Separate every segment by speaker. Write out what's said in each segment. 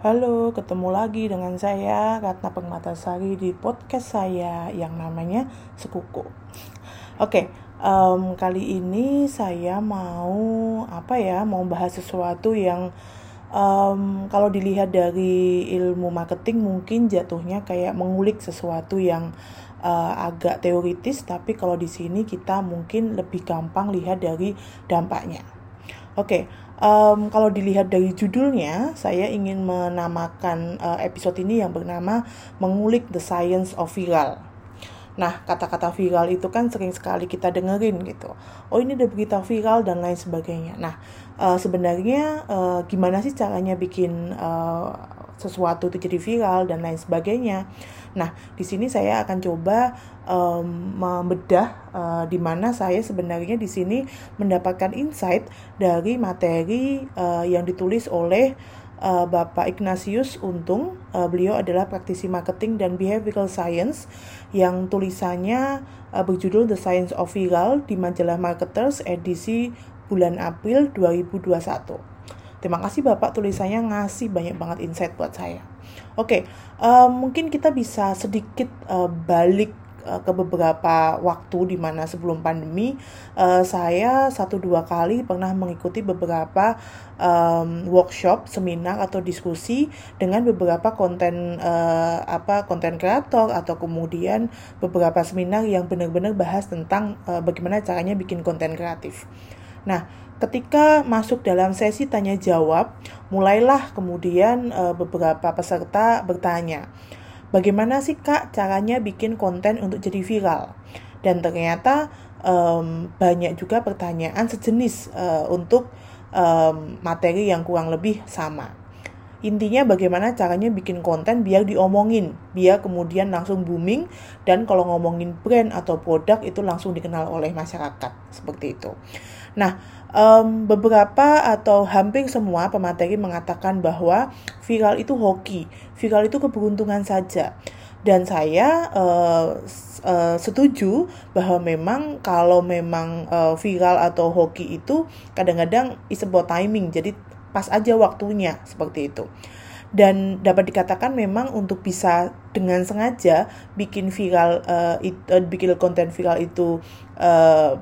Speaker 1: Halo, ketemu lagi dengan saya Ratna Permatasari di podcast saya yang namanya Sekuku. Oke, um, kali ini saya mau apa ya? Mau bahas sesuatu yang um, kalau dilihat dari ilmu marketing mungkin jatuhnya kayak mengulik sesuatu yang uh, agak teoritis, tapi kalau di sini kita mungkin lebih gampang lihat dari dampaknya. Oke, um, kalau dilihat dari judulnya, saya ingin menamakan uh, episode ini yang bernama "Mengulik the Science of Viral". Nah, kata-kata viral itu kan sering sekali kita dengerin gitu. Oh, ini ada berita viral dan lain sebagainya. Nah, uh, sebenarnya uh, gimana sih caranya bikin uh, sesuatu itu jadi viral dan lain sebagainya. Nah, di sini saya akan coba um, membedah uh, di mana saya sebenarnya di sini mendapatkan insight dari materi uh, yang ditulis oleh uh, Bapak Ignatius Untung. Uh, beliau adalah praktisi marketing dan behavioral science yang tulisannya uh, berjudul The Science of Viral di majalah Marketers edisi bulan April 2021. Terima kasih Bapak tulisannya ngasih banyak banget insight buat saya. Oke, okay, uh, mungkin kita bisa sedikit uh, balik uh, ke beberapa waktu di mana sebelum pandemi uh, saya satu dua kali pernah mengikuti beberapa um, workshop, seminar atau diskusi dengan beberapa konten uh, apa konten kreator atau kemudian beberapa seminar yang benar-benar bahas tentang uh, bagaimana caranya bikin konten kreatif. Nah, ketika masuk dalam sesi tanya jawab, mulailah kemudian e, beberapa peserta bertanya, bagaimana sih kak caranya bikin konten untuk jadi viral? Dan ternyata um, banyak juga pertanyaan sejenis uh, untuk um, materi yang kurang lebih sama. Intinya bagaimana caranya bikin konten biar diomongin, biar kemudian langsung booming dan kalau ngomongin brand atau produk itu langsung dikenal oleh masyarakat seperti itu. Nah, um, beberapa atau hampir semua pemateri mengatakan bahwa viral itu hoki, viral itu keberuntungan saja. Dan saya uh, uh, setuju bahwa memang kalau memang uh, viral atau hoki itu kadang-kadang is about timing, jadi pas aja waktunya seperti itu dan dapat dikatakan memang untuk bisa dengan sengaja bikin viral uh, it, uh, bikin konten viral itu uh,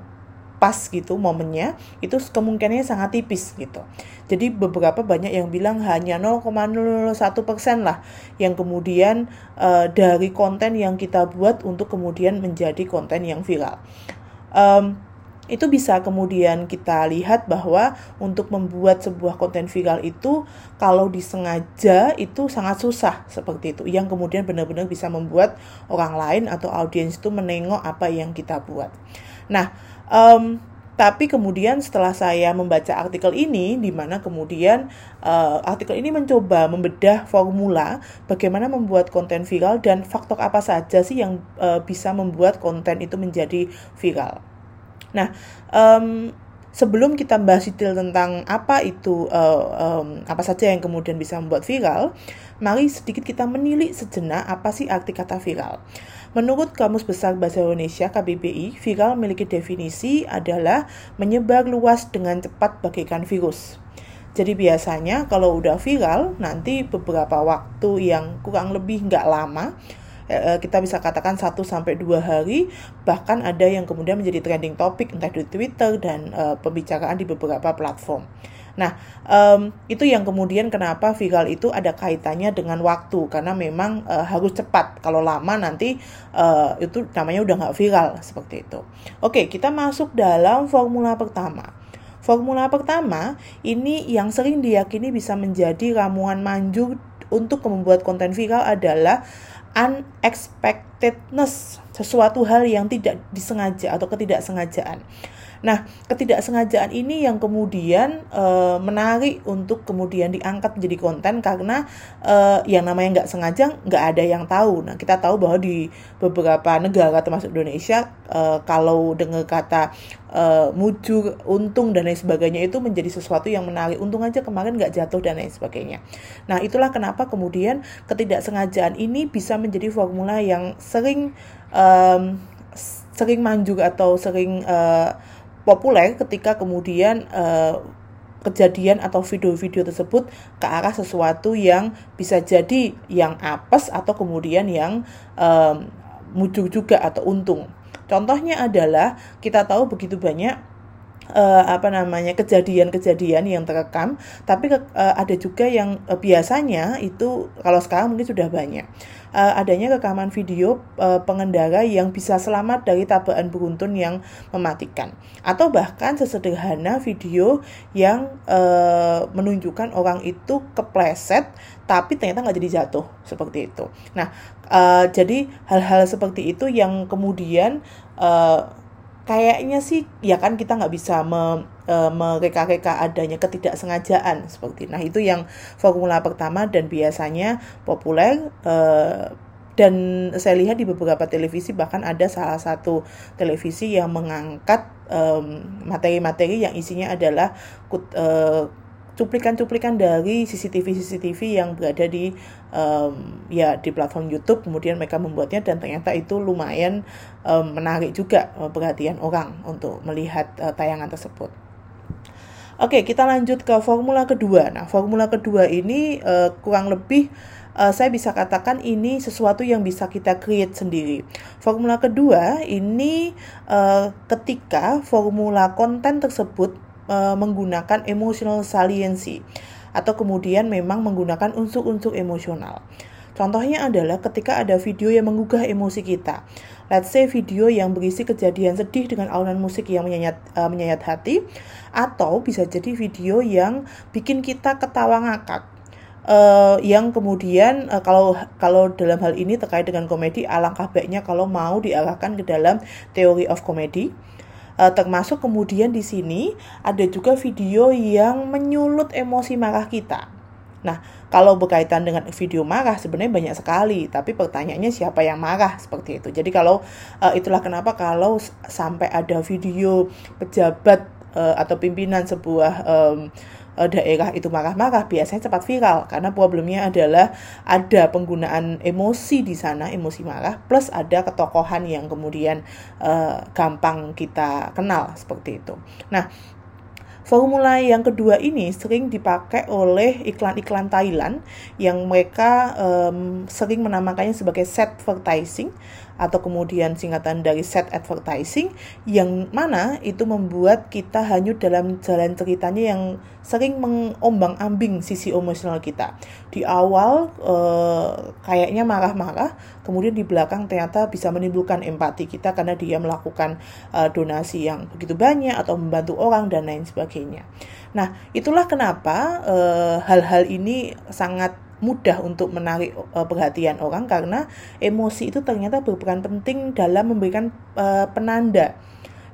Speaker 1: pas gitu momennya itu kemungkinannya sangat tipis gitu. Jadi beberapa banyak yang bilang hanya 0,01 persen lah yang kemudian uh, dari konten yang kita buat untuk kemudian menjadi konten yang viral. Um, itu bisa kemudian kita lihat bahwa untuk membuat sebuah konten viral itu kalau disengaja itu sangat susah seperti itu. Yang kemudian benar-benar bisa membuat orang lain atau audiens itu menengok apa yang kita buat. Nah, Um, tapi kemudian setelah saya membaca artikel ini, di mana kemudian uh, artikel ini mencoba membedah formula bagaimana membuat konten viral dan faktor apa saja sih yang uh, bisa membuat konten itu menjadi viral. Nah, um, sebelum kita bahas detail tentang apa itu uh, um, apa saja yang kemudian bisa membuat viral, mari sedikit kita menilik sejenak apa sih arti kata viral. Menurut Kamus Besar Bahasa Indonesia KBBI, viral memiliki definisi adalah menyebar luas dengan cepat bagaikan virus. Jadi biasanya kalau udah viral, nanti beberapa waktu yang kurang lebih nggak lama, eh, kita bisa katakan 1 sampai 2 hari bahkan ada yang kemudian menjadi trending topik entah di Twitter dan uh, pembicaraan di beberapa platform. Nah, um, itu yang kemudian kenapa viral itu ada kaitannya dengan waktu karena memang uh, harus cepat. Kalau lama nanti uh, itu namanya udah nggak viral seperti itu. Oke, kita masuk dalam formula pertama. Formula pertama ini yang sering diyakini bisa menjadi ramuan manjur untuk membuat konten viral adalah unexpectedness, sesuatu hal yang tidak disengaja atau ketidaksengajaan. Nah, ketidaksengajaan ini yang kemudian e, menarik untuk kemudian diangkat menjadi konten karena e, yang namanya nggak sengaja nggak ada yang tahu. Nah, kita tahu bahwa di beberapa negara termasuk Indonesia e, kalau dengar kata e, mujur, untung dan lain sebagainya itu menjadi sesuatu yang menarik. Untung aja kemarin nggak jatuh dan lain sebagainya. Nah, itulah kenapa kemudian ketidaksengajaan ini bisa menjadi formula yang sering um, sering manjur atau sering uh, populer ketika kemudian uh, kejadian atau video-video tersebut ke arah sesuatu yang bisa jadi yang apes atau kemudian yang um, muncul juga atau untung. Contohnya adalah kita tahu begitu banyak uh, apa namanya kejadian-kejadian yang terekam, tapi uh, ada juga yang uh, biasanya itu kalau sekarang mungkin sudah banyak uh, adanya rekaman video uh, pengendara yang bisa selamat dari tabrakan beruntun yang mematikan, atau bahkan sesederhana video yang uh, menunjukkan orang itu kepleset tapi ternyata nggak jadi jatuh seperti itu. Nah, uh, jadi hal-hal seperti itu yang kemudian uh, kayaknya sih ya kan kita nggak bisa me, e, mereka-reka adanya ketidaksengajaan seperti nah itu yang formula pertama dan biasanya populer e, dan saya lihat di beberapa televisi bahkan ada salah satu televisi yang mengangkat materi-materi yang isinya adalah e, cuplikan-cuplikan dari CCTV-CCTV yang berada di um, ya di platform YouTube kemudian mereka membuatnya dan ternyata itu lumayan um, menarik juga uh, perhatian orang untuk melihat uh, tayangan tersebut. Oke, kita lanjut ke formula kedua. Nah, formula kedua ini uh, kurang lebih uh, saya bisa katakan ini sesuatu yang bisa kita create sendiri. Formula kedua ini uh, ketika formula konten tersebut uh, menggunakan emotional saliency atau kemudian memang menggunakan unsur-unsur emosional. Contohnya adalah ketika ada video yang menggugah emosi kita. Let's say video yang berisi kejadian sedih dengan alunan musik yang menyayat, uh, menyayat hati, atau bisa jadi video yang bikin kita ketawa ngakak. Uh, yang kemudian uh, kalau kalau dalam hal ini terkait dengan komedi alangkah baiknya kalau mau diarahkan ke dalam teori of comedy Uh, termasuk kemudian di sini ada juga video yang menyulut emosi marah kita. Nah, kalau berkaitan dengan video marah sebenarnya banyak sekali, tapi pertanyaannya siapa yang marah seperti itu. Jadi kalau uh, itulah kenapa kalau sampai ada video pejabat uh, atau pimpinan sebuah um, daerah itu marah-marah biasanya cepat viral karena problemnya adalah ada penggunaan emosi di sana emosi marah plus ada ketokohan yang kemudian uh, gampang kita kenal seperti itu. Nah Formula yang kedua ini sering dipakai oleh iklan-iklan Thailand yang mereka um, sering menamakannya sebagai set advertising atau kemudian singkatan dari set advertising yang mana itu membuat kita hanyut dalam jalan ceritanya yang sering mengombang-ambing sisi emosional kita. Di awal eh, kayaknya marah-marah, kemudian di belakang ternyata bisa menimbulkan empati kita karena dia melakukan eh, donasi yang begitu banyak atau membantu orang dan lain sebagainya. Nah, itulah kenapa eh, hal-hal ini sangat mudah untuk menarik uh, perhatian orang karena emosi itu ternyata berperan penting dalam memberikan uh, penanda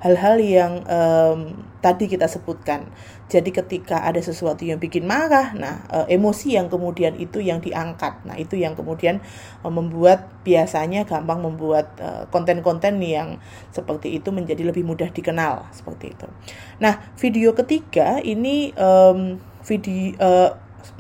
Speaker 1: hal-hal yang um, tadi kita sebutkan. Jadi ketika ada sesuatu yang bikin marah, nah uh, emosi yang kemudian itu yang diangkat. Nah, itu yang kemudian uh, membuat biasanya gampang membuat konten-konten uh, yang seperti itu menjadi lebih mudah dikenal seperti itu. Nah, video ketiga ini um, video uh,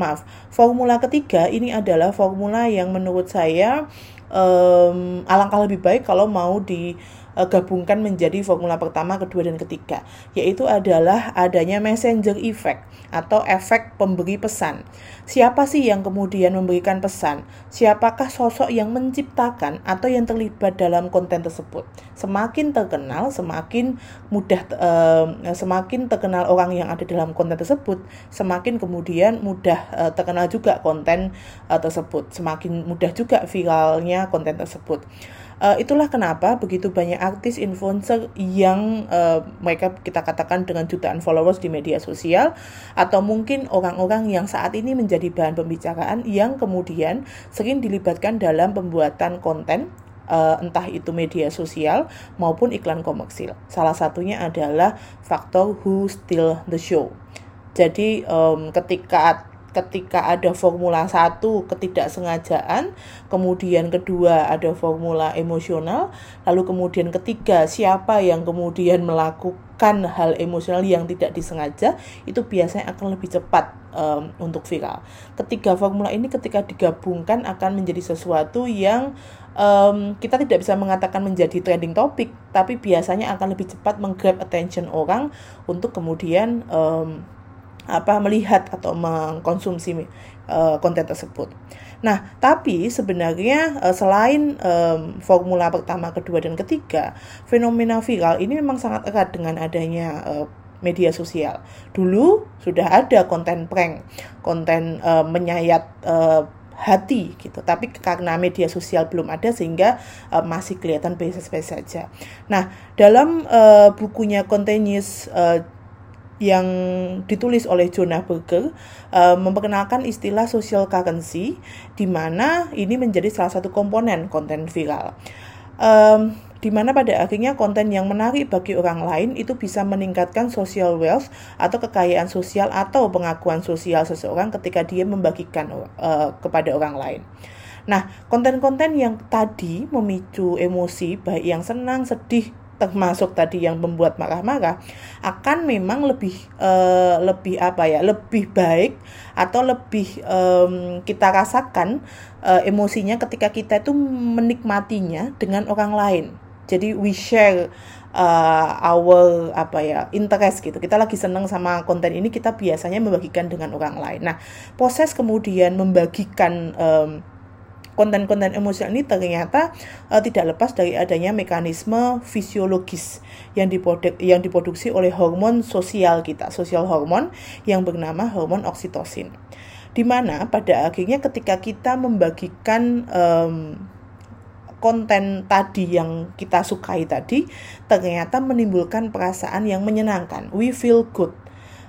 Speaker 1: maaf. Formula ketiga ini adalah formula yang menurut saya um, alangkah lebih baik kalau mau di uh, gabungkan menjadi formula pertama, kedua, dan ketiga, yaitu adalah adanya messenger effect atau efek pemberi pesan. Siapa sih yang kemudian memberikan pesan? Siapakah sosok yang menciptakan atau yang terlibat dalam konten tersebut? Semakin terkenal, semakin mudah, uh, semakin terkenal orang yang ada dalam konten tersebut, semakin kemudian mudah uh, terkenal juga konten uh, tersebut, semakin mudah juga viralnya konten tersebut. Uh, itulah kenapa begitu banyak artis influencer yang uh, mereka kita katakan dengan jutaan followers di media sosial atau mungkin orang-orang yang saat ini menjadi bahan pembicaraan yang kemudian sering dilibatkan dalam pembuatan konten uh, entah itu media sosial maupun iklan komersil. Salah satunya adalah faktor who steal the show. Jadi um, ketika ketika ada formula satu ketidaksengajaan, kemudian kedua ada formula emosional, lalu kemudian ketiga siapa yang kemudian melakukan hal emosional yang tidak disengaja, itu biasanya akan lebih cepat um, untuk viral. Ketiga formula ini ketika digabungkan akan menjadi sesuatu yang um, kita tidak bisa mengatakan menjadi trending topic, tapi biasanya akan lebih cepat menggrab attention orang untuk kemudian um, apa melihat atau mengkonsumsi uh, konten tersebut. Nah, tapi sebenarnya uh, selain um, formula pertama, kedua, dan ketiga, fenomena viral ini memang sangat erat dengan adanya uh, media sosial. Dulu sudah ada konten prank, konten uh, menyayat uh, hati gitu. Tapi karena media sosial belum ada sehingga uh, masih kelihatan biasa-biasa saja. Nah, dalam uh, bukunya Continuous uh, yang ditulis oleh Jonah Berger uh, memperkenalkan istilah social currency di mana ini menjadi salah satu komponen konten viral. Um, di mana pada akhirnya konten yang menarik bagi orang lain itu bisa meningkatkan social wealth atau kekayaan sosial atau pengakuan sosial seseorang ketika dia membagikan uh, kepada orang lain. Nah, konten-konten yang tadi memicu emosi baik yang senang, sedih, termasuk tadi yang membuat marah-marah akan memang lebih uh, lebih apa ya lebih baik atau lebih um, kita rasakan uh, emosinya ketika kita itu menikmatinya dengan orang lain. Jadi we share uh, our apa ya interest gitu. Kita lagi seneng sama konten ini kita biasanya membagikan dengan orang lain. Nah proses kemudian membagikan um, konten-konten emosional ini ternyata uh, tidak lepas dari adanya mekanisme fisiologis yang diproduk yang diproduksi oleh hormon sosial kita, sosial hormon yang bernama hormon oksitosin. Di mana pada akhirnya ketika kita membagikan um, konten tadi yang kita sukai tadi ternyata menimbulkan perasaan yang menyenangkan. We feel good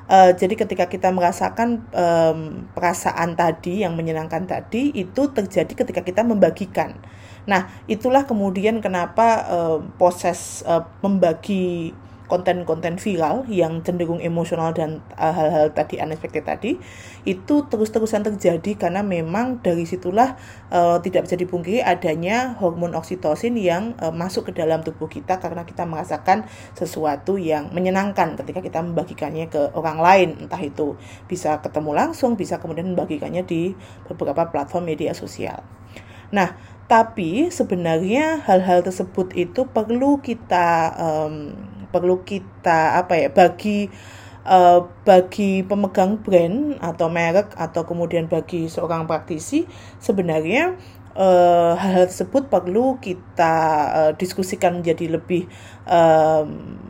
Speaker 1: Uh, jadi ketika kita merasakan um, perasaan tadi yang menyenangkan tadi itu terjadi ketika kita membagikan. Nah, itulah kemudian kenapa uh, proses uh, membagi konten-konten viral yang cenderung emosional dan uh, hal-hal uh, tadi unexpected tadi itu terus-terusan terjadi karena memang dari situlah uh, tidak bisa dipungkiri adanya hormon oksitosin yang uh, masuk ke dalam tubuh kita karena kita merasakan sesuatu yang menyenangkan ketika kita membagikannya ke orang lain entah itu bisa ketemu langsung bisa kemudian membagikannya di beberapa platform media sosial. Nah, tapi sebenarnya hal-hal tersebut itu perlu kita um, perlu kita apa ya bagi uh, bagi pemegang brand atau merek atau kemudian bagi seorang praktisi sebenarnya uh, hal-hal tersebut perlu kita uh, diskusikan menjadi lebih uh,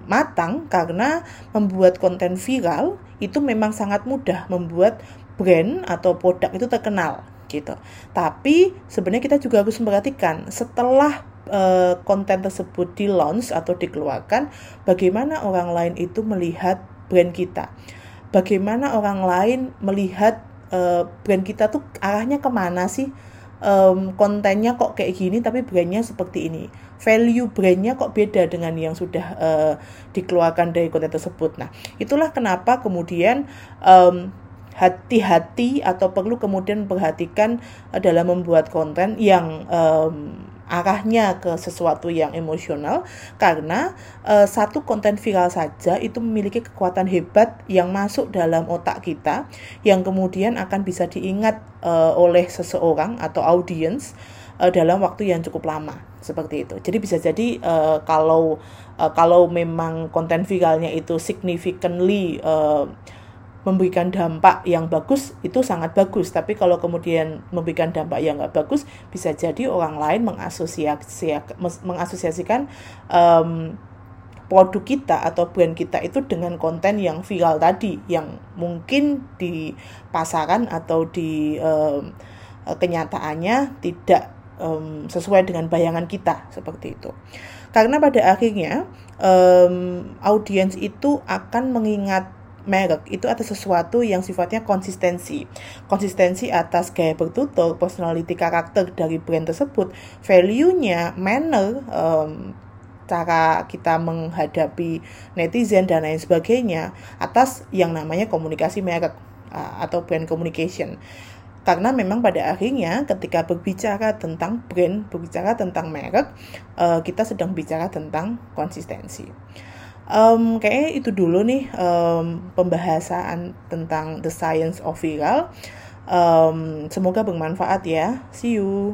Speaker 1: matang karena membuat konten viral itu memang sangat mudah membuat brand atau produk itu terkenal gitu. Tapi sebenarnya kita juga harus memperhatikan setelah uh, konten tersebut di launch atau dikeluarkan, bagaimana orang lain itu melihat brand kita, bagaimana orang lain melihat uh, brand kita tuh arahnya ke mana sih, kontennya kok kayak gini tapi brandnya seperti ini, value brandnya kok beda dengan yang sudah uh, dikeluarkan dari konten tersebut. Nah, itulah kenapa kemudian hati-hati atau perlu kemudian perhatikan dalam membuat konten yang um, arahnya ke sesuatu yang emosional karena uh, satu konten viral saja itu memiliki kekuatan hebat yang masuk dalam otak kita yang kemudian akan bisa diingat uh, oleh seseorang atau audiens uh, dalam waktu yang cukup lama seperti itu. Jadi bisa jadi uh, kalau uh, kalau memang konten viralnya itu significantly uh, memberikan dampak yang bagus itu sangat bagus. Tapi kalau kemudian memberikan dampak yang nggak bagus bisa jadi orang lain mengasosiasi mengasosiasikan um, produk kita atau brand kita itu dengan konten yang viral tadi yang mungkin di pasaran atau di um, kenyataannya tidak um, sesuai dengan bayangan kita seperti itu. Karena pada akhirnya um, audiens itu akan mengingat merek itu atas sesuatu yang sifatnya konsistensi. Konsistensi atas gaya bertutur, personality karakter dari brand tersebut, value-nya, manner, um, cara kita menghadapi netizen dan lain sebagainya atas yang namanya komunikasi merek uh, atau brand communication. Karena memang pada akhirnya ketika berbicara tentang brand, berbicara tentang merek, uh, kita sedang bicara tentang konsistensi. Um, kayaknya itu dulu nih um, pembahasan tentang the science of viral. Um, semoga bermanfaat ya. See you.